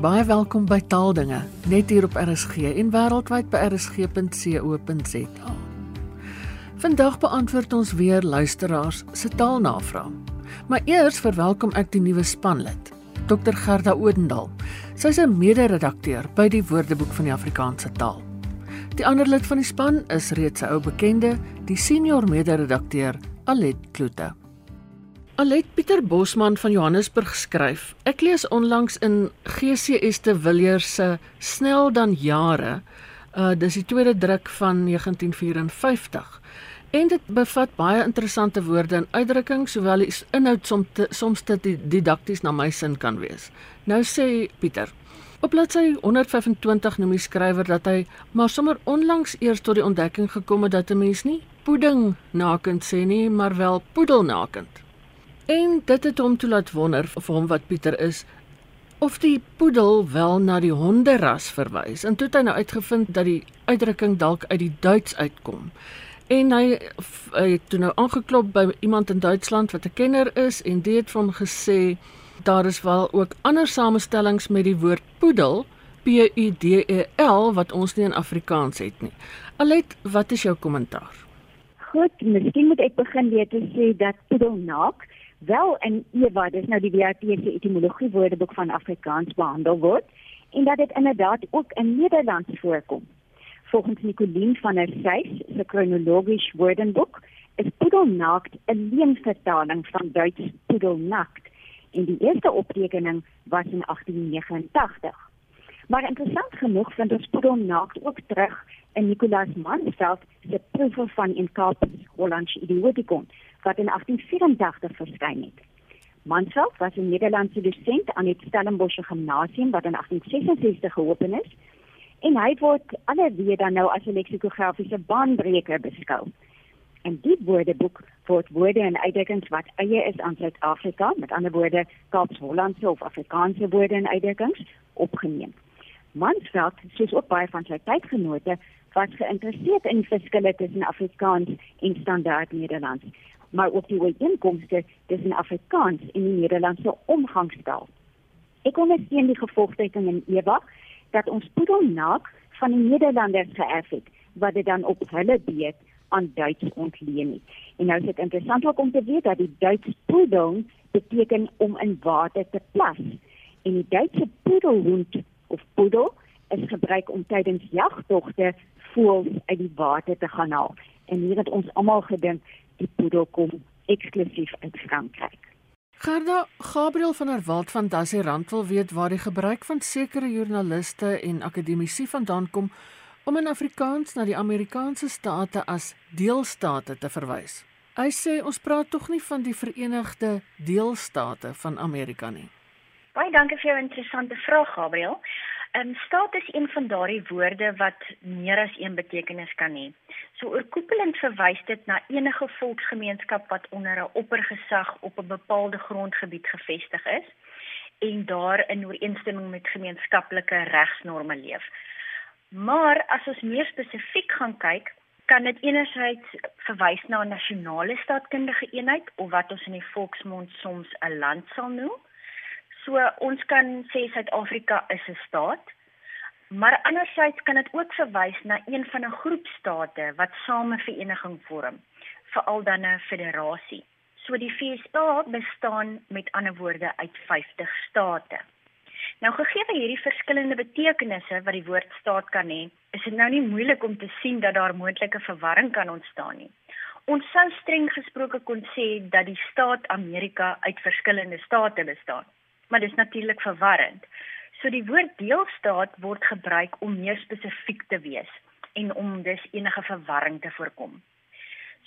En baie welkom by Taaldinge, net hier op RSG en wêreldwyd by rsg.co.za. Vandag beantwoord ons weer luisteraars se taalnavrae. Maar eers verwelkom ek die nuwe spanlid, Dr Gerda Odendaal. Sy's 'n mede-redakteur by die Woordeboek van die Afrikaanse taal. Die ander lid van die span is reeds 'n ou bekende, die senior mede-redakteur Alet Kloete. Alet Pieter Bosman van Johannesburg skryf: Ek lees onlangs in GCS de Villiers se Snel dan jare, uh dis die tweede druk van 1954. En dit bevat baie interessante woorde en uitdrukkings, sowel die inhoud soms te, soms te didakties na my sin kan wees. Nou sê Pieter: Op bladsy 125 noem die skrywer dat hy maar sommer onlangs eers tot die ontdekking gekom het dat 'n mens nie pudding nakend sê nie, maar wel poedel nakend. En dit het hom toe laat wonder vir hom wat Pieter is of die poedel wel na die honderas verwys. En toe het hy nou uitgevind dat die uitdrukking dalk uit die Duits uitkom. En hy, hy het toe nou aangeklop by iemand in Duitsland wat 'n kenner is en dit het vir hom gesê daar is wel ook ander samestellings met die woord poedel P U D E L wat ons nie in Afrikaans het nie. Alet, wat is jou kommentaar? Goed, miskien moet ek begin weet te sê dat poedel naak wel in Eva, dis nou die WRT se etimologie woordeboek van Afrikaans behandel word en dat dit inderdaad ook in Nederlands voorkom. Volgens Nicoline van der Sys se kronologies woordenboek is poedelnaakt 'n leenvertaling van Duits poedelnakt en die eerste optekening was in 1889. Maar interessant genoeg vind ons poedelnaakt ook terug in Nicolaas Mansveld se proewe van in Kaap Hollandse idiotikon wat in 1884 verskyn het. Mansveld was 'n Nederlandse dosent aan die Stellenbosch Gimnasium wat in 1866 geopen is en hy word alweer dan nou as 'n leksikografiese baanbreker beskou. En die woordeboek word woorde en uitdrukkings wat eie is aan Suid-Afrika, met ander woorde Kaaps-Hollandse of Afrikaanse woorde en uitdrukkings opgeneem. Mansveld, soos ook baie van sy tydgenote, was geïnteresseerd in die verskille tussen Afrikaans en standaard Nederlands maar ook die ooreenkomste tussen Afrikaans en die Nederlandse omgangstaal. Ek ondersteun die gevolgtrekking in Eva dat ons poedelnaak van die Nederlanders geërf het wat dit dan op hulle beurt aan Duits ontleen het. En nou is dit interessant om te weet dat die Duits poedel beteken om in water te plas en die Duitse poedelhond of poedel is gebruik om tydens jagtogte voëls uit die water te gaan haal. En hier het ons almal gedink die poedel kom eksklusief uit Frankryk. Gerda Gabriel van der Walt van Dassirand wil weet waar die gebruik van sekere joernaliste en akademici vandaan kom om in Afrikaans na die Amerikaanse state as deelstate te verwys. Hy sê ons praat tog nie van die Verenigde Deelstate van Amerika nie. Baie dankie vir jou interessante vraag Gabriel. Ehm staat is een van daardie woorde wat meer as een betekenis kan hê. So oorkoepelend verwys dit na enige volksgemeenskap wat onder 'n oppergesag op 'n bepaalde grondgebied gevestig is en daar in ooreenstemming met gemeenskaplike regsnorme leef. Maar as ons meer spesifiek gaan kyk, kan dit enerzijds verwys na 'n nasionale staatkundige eenheid of wat ons in die volksmond soms 'n land sal noem. So ons kan sê Suid-Afrika is 'n staat. Maar anderzijds kan dit ook verwys na een van 'n groep state wat same vereniging vorm, veral dan 'n federasie. So die VSA bestaan met ander woorde uit 50 state. Nou gegee hierdie verskillende betekenisse wat die woord staat kan hê, is dit nou nie moeilik om te sien dat daar moontlike verwarring kan ontstaan nie. Ons sou streng gesproke kon sê dat die staat Amerika uit verskillende state bestaan maar dit is natuurlik verwarrend. So die woord deelstaat word gebruik om meer spesifiek te wees en om dus enige verwarring te voorkom.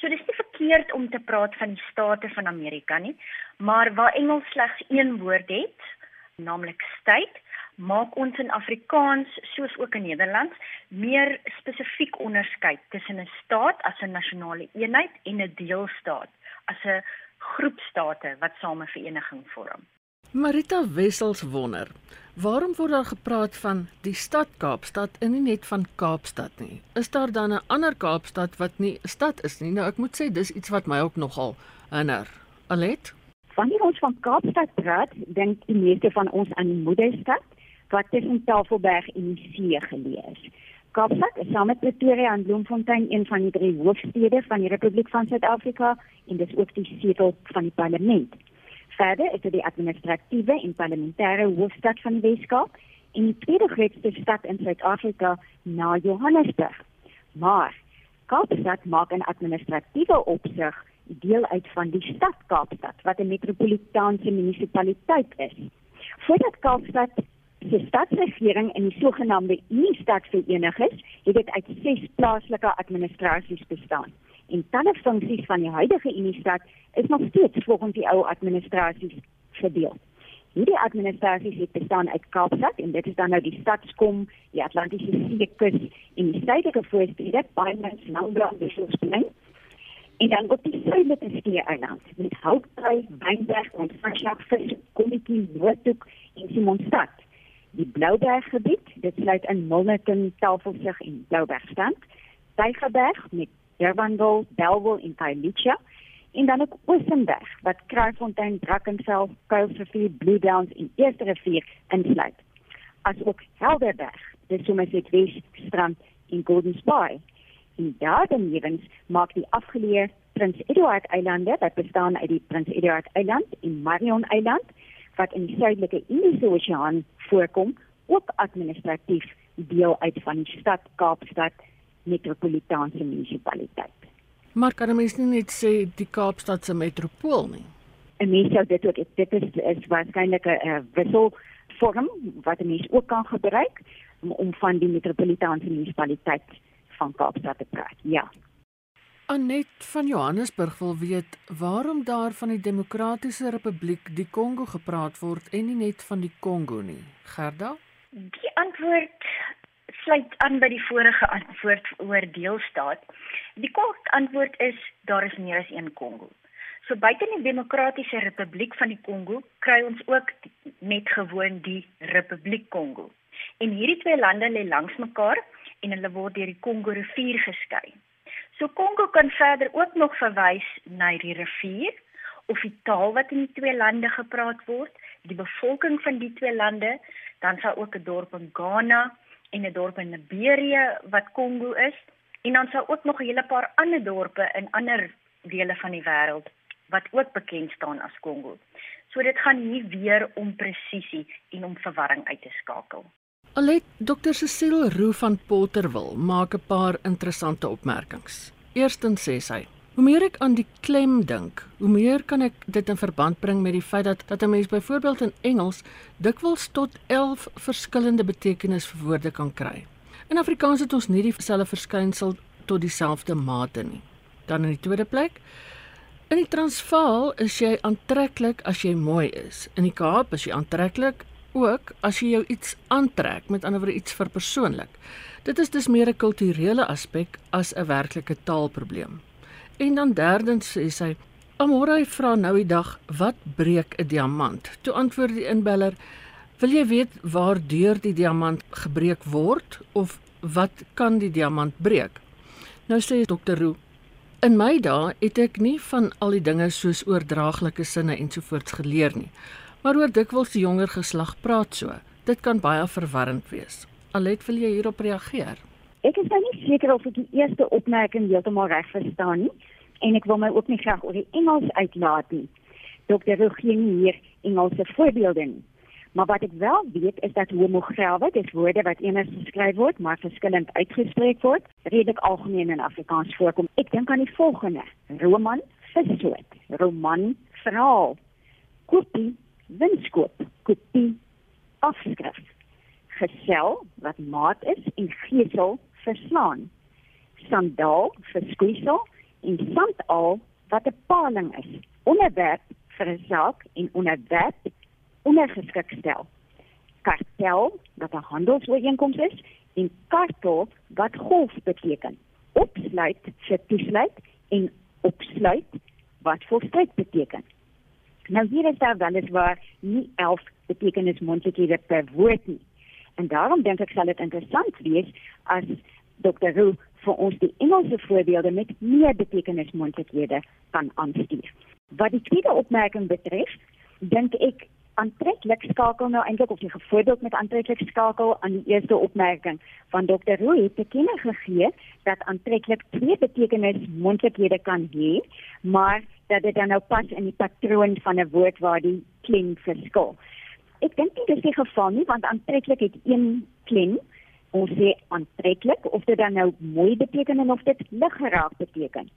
So dis nie verkeerd om te praat van die state van Amerika nie, maar waar Engels slegs een woord het, naamlik state, maak ons in Afrikaans soos ook in Nederlands meer spesifiek onderskeid tussen 'n staat as 'n nasionale eenheid en 'n deelstaat as 'n groep state wat same vereniging vorm. Marita Wessels wonder, waarom word daar gepraat van die stad Kaapstad en nie net van Kaapstad nie? Is daar dan 'n ander Kaapstad wat nie 'n stad is nie? Nou ek moet sê dis iets wat my ook nogal herinner. Alet? Wanneer ons van Kaapstad praat, dink die meeste van ons aan die moederstad wat tussen Tafelberg en die see geleë is. Kaapstad is saam met Pretoria en Bloemfontein een van die drie hoofstede van die Republiek van Suid-Afrika en dis ook die setel van die parlement. Verder is dit die administratiewe en parlementêre hoofstad van die Weskaap en die tweede grootste stad in Suid-Afrika na Johannesburg. Maar Kaapstad maak in administratiewe opsig deel uit van die stad Kaapstad wat 'n metropolitaanse munisipaliteit is. Voordat Kaapstad se stadsregering in die sogenaamde Unie-stad verenig is, het dit uit ses plaaslike administrasies bestaan. En talle funksies van die huidige Unie-stad is nog steeds volgens die ou administrasies verdeel. Hierdie administrasies het bestaan uit Kaapstad en dit is dan nou die stadskom, die Atlantiese Seekus en die suidelike voorstede, Baaienmans, Langbrand, Bishopsplain. En dan op die suidelike skiereiland met Houtdrui, Wynberg, Ontvangsjakvis, Kommetjie, Noordhoek en Simonstad. Die Blouberggebied, dit sluit in Milnerton, Tafelsig en Bloubergstand. Tygerberg met Durbanville, Bellville en Khayelitsha en dan ook Oosenberg wat Kraaifontein, Drakensberg, Kuilsrivier, Blue Downs en Eerste Rivier insluit. Asook Helderberg, dis sommer net Wes Strand en Golden Spy. En daarbenewens maak die afgeleë Prins Edward Eilande wat bestaan uit die Prins Edward Eiland en Marion Eiland wat in die suidelike Indiese Oseaan voorkom, ook administratief deel uit van die stad Kaapstad metropolitaanse munisipaliteit. Maar kan 'n mens nie net sê die Kaapstad se metropool nie? 'n Mens sou dit ook dit is is waarskynlik 'n wissel vorm wat 'n mens ook kan gebruik om, om van die metropolitaanse munisipaliteit van Kaapstad te praat. Ja. Anet van Johannesburg wil weet waarom daar van die Demokratiese Republiek die Kongo gepraat word en nie net van die Kongo nie. Gerda? Die antwoord sluit aan by die vorige antwoord oor deelstaat. Die kort antwoord is daar is meer as een Kongo. So buite die Demokratiese Republiek van die Kongo kry ons ook net gewoon die Republiek Kongo. En hierdie twee lande lê langs mekaar en hulle word deur die Kongo rivier geskei. So Kongo kan verder ook nog verwys na die rivier of die taal wat in die twee lande gepraat word, die bevolking van die twee lande, dan sal ook 'n dorp in Ghana en 'n dorp in Liberia wat Kongo is En dan sou ook nog 'n hele paar ander dorpe in ander dele van die wêreld wat ook bekend staan as Kongo. So dit gaan hier weer om presisie en om verwarring uit te skakel. Alet Dr. Cecile Roo van Potterwil maak 'n paar interessante opmerkings. Eerstens sê sy: "Hoe meer ek aan die klem dink, hoe meer kan ek dit in verband bring met die feit dat dat 'n mens byvoorbeeld in Engels dikwels tot 11 verskillende betekenisse vir woorde kan kry." In Afrikaans het ons nie dieselfde verskynsel tot dieselfde mate nie. Dan in die tweede plek, in die Transvaal is jy aantreklik as jy mooi is. In die Kaap is jy aantreklik ook as jy jou iets aantrek, met ander woorde iets verpersoonlik. Dit is dus meer 'n kulturele aspek as 'n werklike taalprobleem. En dan derdens sê sy Amore vra nou die dag, wat breek 'n diamant? Toe antwoord die inbeller, wil jy weet waar deur die diamant gebreek word of wat kan die diamant breek? Nou sê dokter Roo, in my dae het ek nie van al die dinge soos oordraaglike sinne ensovoorts geleer nie. Maar oor dikwels die jonger geslag praat so. Dit kan baie verwarrend wees. Alet, wil jy hierop reageer? Ek is nou nie seker of ek die eerste opmerking heeltemal reg verstaan nie en ek wil my ook nie graag oor die Engels uitlaat nie. Dokter Roo gee nie hier Engelse voorbeelde nie. Maar wat ek wel weet is dat homograwe, dis woorde wat eers geskryf word, maar verskillend uitgespreek word, redelik algemeen in Afrikaans voorkom. Ek dink aan die volgende: roman, vissoort, roman, verhaal, kopie, winskoop, kopie, afskrif, gesel wat maat is en gesel verslaan. Sandaal vir skuisel en sandal wat 'n paling is. Onderwerp vir 'n saak en onderwerp ondergeskik stel. Kartel wat 'n handelsooreenkoms is en kartel wat golf beteken. Opsluit vir toesluit en opsluit wat volstrek beteken. Nou hier is daar wel eens waar nie 11 betekenis mondlikhede per woord nie. En daarom dink ek sal dit interessant wees as Dr. Roo vir ons die Engelse voorbeelde met meer betekenis mondlikhede kan aanstuur. Wat die tweede opmerking betref, dink ek aantreklik skakel nou eintlik of jy gevoorbeeld met aantreklik skakel aan die eerste opmerking van Dr. Rooi het te kenne gegee dat aantreklik twee betekenis moontlikhede kan hê, maar dat dit dan nou pas in die patroon van 'n woord waar die klem verskil. Ek dink dit is die geval nie want aantreklik het een klem ons sê aantreklik of dit dan nou mooi beteken of dit lig geraak beteken.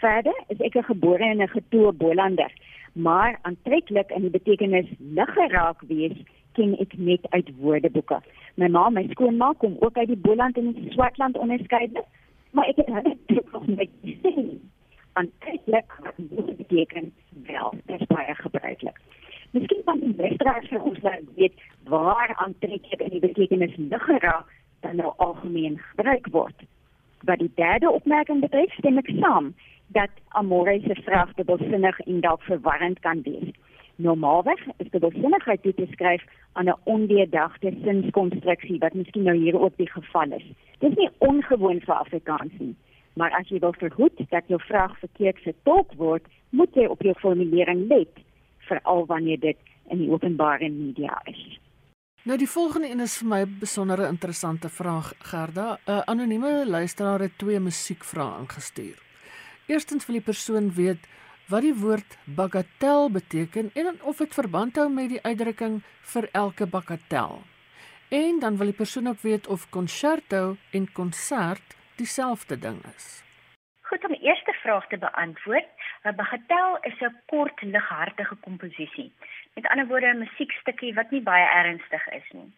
Verder is ek 'n gebore en 'n getoe Bolander maar aantreklik in die betekenis lig geraak wees ken ek net uit woordeboeke. My ma, my skoonma kom ook uit die Boland en die Swartland onderskeidelik, maar ek het hulle nog net gesien. Aantreklik beteken wel, dit is baie gebruiklik. Miskien van die luisteraars vir ons laat weet waar aantreklik in die betekenis lig geraak dan nou algemeen gebruik word. Wat die derde opmerking betref, stem ek saam dat amore se vraag dubbelsinnig en dalk verwarrend kan wees. Normaalweg is dubbelsinnigheid toe te skryf aan 'n ondeurdagte sinskonstruksie wat miskien nou hier ook die geval is. Dit is nie ongewoon vir Afrikaans nie, maar as jy wil verhoed dat jou vraag verkeerd vertolk word, moet jy op jou formulering let, veral wanneer dit in die openbare media is. Nou die volgende een is vir my 'n besondere interessante vraag Gerda. 'n Anonieme luisteraar het twee musiekvrae ingestuur. Eerstens wil die persoon weet wat die woord bagatel beteken en of dit verband hou met die uitdrukking vir elke bagatel. En dan wil die persoon ook weet of concerto en konsert dieselfde ding is. Goed om die eerste vraag te beantwoord. 'n Bagatel is 'n kort lighartige komposisie. Met ander woorde 'n musiekstukkie wat nie baie ernstig is nie.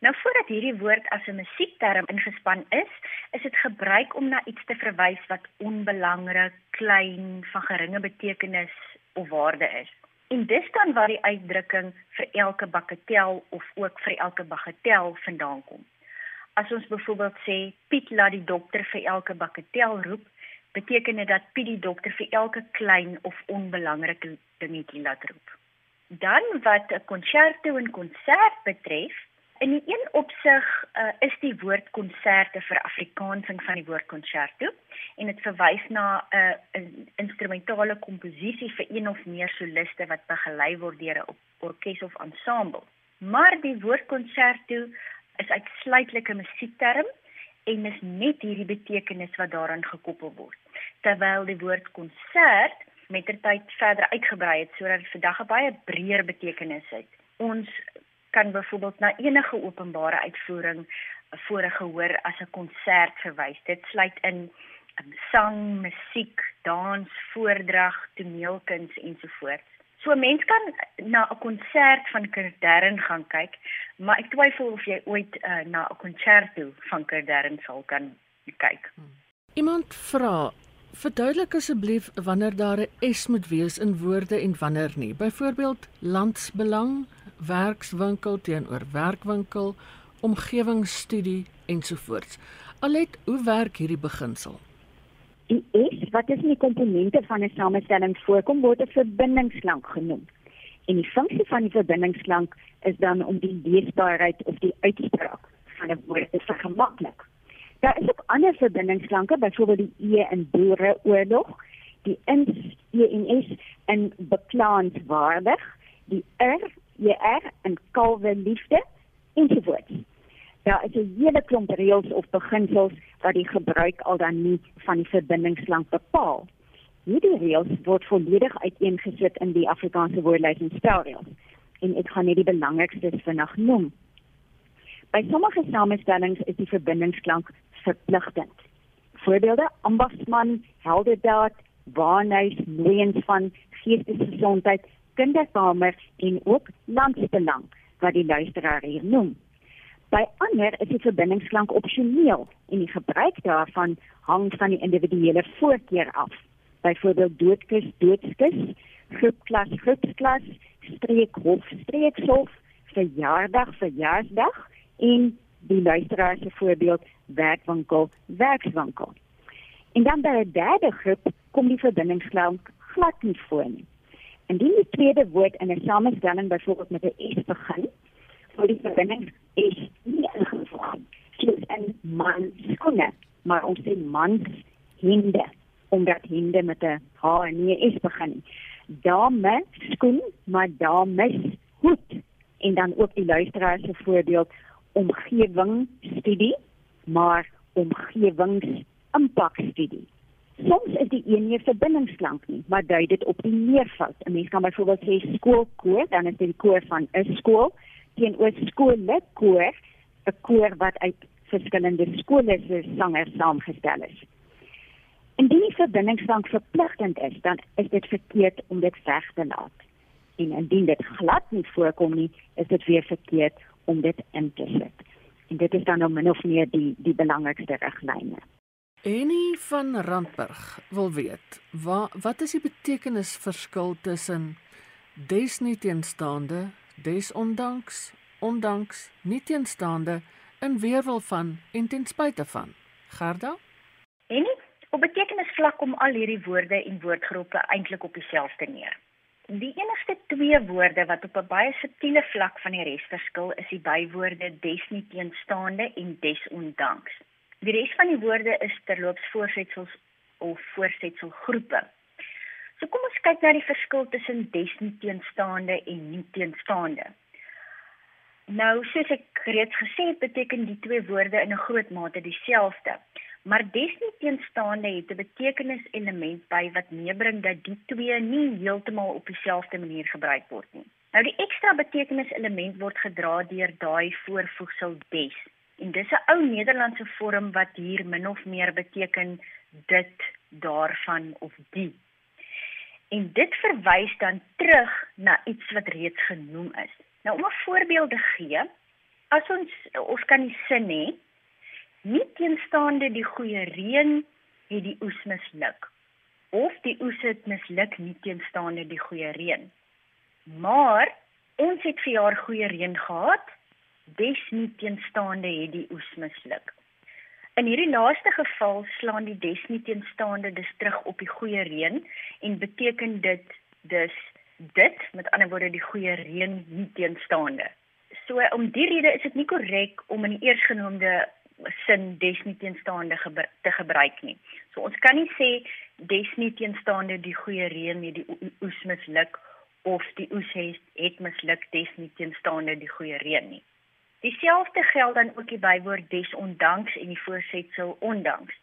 Nou voordat hierdie woord as 'n musiekterm ingespan is, is dit gebruik om na iets te verwys wat onbelangrik, klein, van geringe betekenis of waarde is. En dis dan waar die uitdrukking vir elke bagatel of ook vir elke bagatel vandaan kom. As ons byvoorbeeld sê Piet laat die dokter vir elke bagatel roep, beteken dit dat Piet die dokter vir elke klein of onbelangrike dingetjie laat roep. Dan wat 'n konserto en konsert betref, In die een opsig uh, is die woord konserte vir Afrikaansing van die woord concerto en dit verwys na 'n uh, in instrumentale komposisie vir een of meer soliste wat begelei word deur 'n orkes of ensemble. Maar die woord concerto is uitsluitlik 'n musiekterm en is net hierdie betekenis wat daaraan gekoppel word. Terwyl die woord konsert mettertyd verder uitgebrei het sodat dit vandag 'n baie breër betekenis het. Ons kan byvoorbeeld na enige openbare uitvoering voor 'n gehoor as 'n konsert verwys. Dit sluit in um, sang, musiek, dans, voordrag, toneelkuns ensovoorts. So mens kan na 'n konsert van Kerdern gaan kyk, maar ek twyfel of jy ooit uh, na 'n konserto van Kerdern sal kan kyk. Iemand vra Verduidelik asseblief wanneer daar 'n S moet wees in woorde en wanneer nie. Byvoorbeeld landsbelang, werkswinkel teenoor werkwinkel, omgewingsstudie ensovoorts. Alet, hoe werk hierdie beginsel? Die S wat is in die komponente van 'n samestelling voorkom word 'n verbindingsklank genoem. En die funksie van die verbindingsklank is dan om die leesbaarheid of die uitspraak van 'n woord te vergemaklik. Daar is ook ander verbindingsklanke, byvoorbeeld die E in boereoorlog, die ins E en S in beklaanswaardig, die R JR en kalwe liefde ensovoorts. Daar is 'n hele klomp reëls of beginsels wat die gebruik al dan nie van die verbindingsklank bepaal. Hierdie reëls word volledig uiteengesit in die Afrikaanse woordelys en spelreëls en ek gaan net die belangrikstes vinnig noem. By sommige samestellings is die verbindingsklank verpligtend. Voorbeelde: ambagsman, helderdaad, waarnuis, nooiens van geestesgesondheid, kinderkamer en ook landsbelang wat die luisteraar hier noem. By ander is die verbindingsklank opsioneel en die gebruik daarvan hang van die individuele voorkeur af. Byvoorbeeld doodkus, doodskus, groepklas, groepsklas, streekhof, streekshof, verjaardag, verjaarsdag en die luisteraar se voorbeeld werkwinkel, werkswinkel. En dan by 'n derde groep kom die verbindingsklank glad nie voor nie. Indien die tweede woord in 'n samestelling byvoorbeeld met 'n s begin, sou die verbinding s nie ingevoeg nie. Soos in man skoene, maar ons sê man hinde omdat hinde met 'n h en nie 'n s begin nie. Dame skoen, maar dames hoed en dan ook die luisteraar se voorbeeld omgewingsstudie, maar omgewingsimpakstudie. Soms is die een nie verbindingsklank nie, maar dui dit op die meervoud. 'n Mens kan byvoorbeeld sê skoolkoor, dan is dit die koor van 'n skool teenoor skoolkoor, 'n koor wat uit verskillende skole se sangers saamgestel is. Indien die verbindingsklank verpligtend is, dan is dit verkeerd om dit weg te laat. En indien dit glad nie voorkom nie, is dit weer verkeerd om dit in te sit. En dit is dan nou min of meer die die belangrikste riglyne. Enie van Randburg wil weet, wat wat is die betekenisverskil tussen des nie teenstaande, des ondanks, ondanks, nie teenstaande, in weerwil van en ten spyte van? Gerda? Enie, op betekenisvlak kom al hierdie woorde en woordgroepe eintlik op dieselfde neer. Die enigste twee woorde wat op 'n baie subtiele vlak van die res verskil, is die bywoorde des nie teenstaande en des ondanks. Die res van die woorde is terloops voorsetsels of voorsetselgroepe. So kom ons kyk na die verskil tussen des nie teenstaande en nie teenstaande. Nou, soos ek reeds gesê het, beteken die twee woorde in 'n groot mate dieselfde. Maar des nie teenstaande het 'n betekeniselement by wat meebring dat die twee nie heeltemal op dieselfde manier gebruik word nie. Nou die ekstra betekeniselement word gedra deur daai voorvoegsel des. En dis 'n ou Nederlandse vorm wat hier min of meer beteken dit, daarvan of die. En dit verwys dan terug na iets wat reeds genoem is. Nou om 'n voorbeeld te gee, as ons ons kan die sin hê, nie teenstaande die goeie reën het die oes misluk of die oes het misluk nie teenstaande die goeie reën. Maar ons het vir jaar goeie reën gehad des nie teenstaande het die oes misluk. In hierdie laaste geval slaan die des nie teenstaande dus terug op die goeie reën en beteken dit dus dit met ander woorde die goeie reën nie teenstaande. So om die rede is dit nie korrek om in die eersgenoemde sin des nie teenstaande gebru te gebruik nie. So ons kan nie sê des nie teenstaande die goeie reën nie die oes misluk of die oes het, het misluk des nie teenstaande die goeie reën nie. Dieselfde geld dan ook die bywoord desondanks en die voorsetsel ondanks.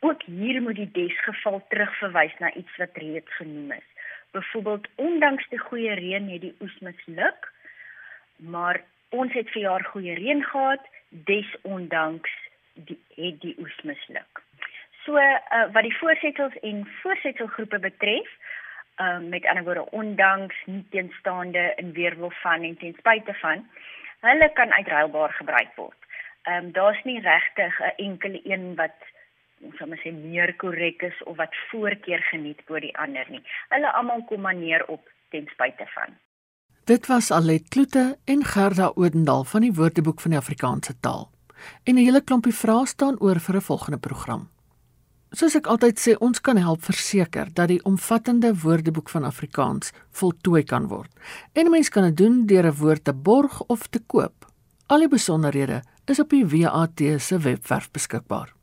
Ook hier moet die des geval terugverwys na iets wat reeds genoem is. Byvoorbeeld ondanks die goeie reën het die oes misluk, maar ons het vir jaar goeie reën gehad, desondanks die het die oes misluk. So uh, wat die voorsetsels en voorsetselgroepe betref, uh, met ander woorde ondanks, nie teenstaande in weerwil van en ten spyte van, hulle kan uitruilbaar gebruik word. Ehm um, daar's nie regtig 'n enkele een wat ons sal maar sê meer korrek is of wat voorkeur geniet bo die ander nie. Hulle almal kom maar neer op ten spyte van. Dit was Alet Kloete en Gerda Odendaal van die Woordeboek van die Afrikaanse taal. En 'n hele klompie vrae staan oor vir 'n volgende program. Soos ek altyd sê, ons kan help verseker dat die omvattende Woordeboek van Afrikaans voltooi kan word. En 'n mens kan dit doen deur 'n woord te borg of te koop. Al die besonderhede is op die WAT se webwerf beskikbaar.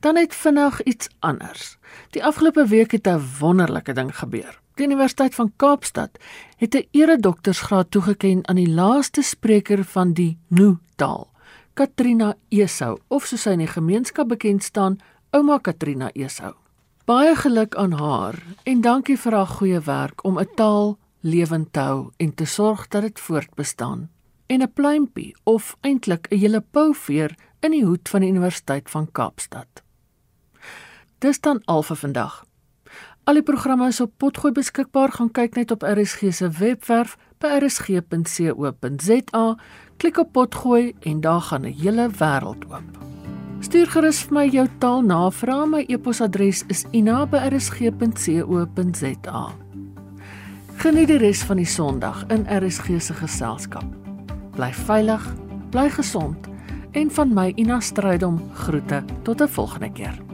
Dan het vinnig iets anders. Die afgelope week het 'n wonderlike ding gebeur. Die Universiteit van Kaapstad het 'n eredoktorsgraad toegekend aan die laaste spreker van die Nu-taal, Katrina Esou, of soos sy in die gemeenskap bekend staan, ouma Katrina Esou. Baie geluk aan haar en dankie vir haar goeie werk om 'n taal lewend te hou en te sorg dat dit voortbestaan. En 'n pluimpie of eintlik 'n hele pouveer in die hoed van die Universiteit van Kaapstad. Dis dan al vir vandag. Al die programme is op Potgooi beskikbaar. Gaan kyk net op RSG se webwerf by rsg.co.za. Klik op Potgooi en daar gaan 'n hele wêreld oop. Stuur gerus vir my jou taalnavrae. My e-posadres is ina@rsg.co.za. Geniet die res van die Sondag in RSG se geselskap. Bly veilig, bly gesond en van my Ina Strydom groete tot 'n volgende keer.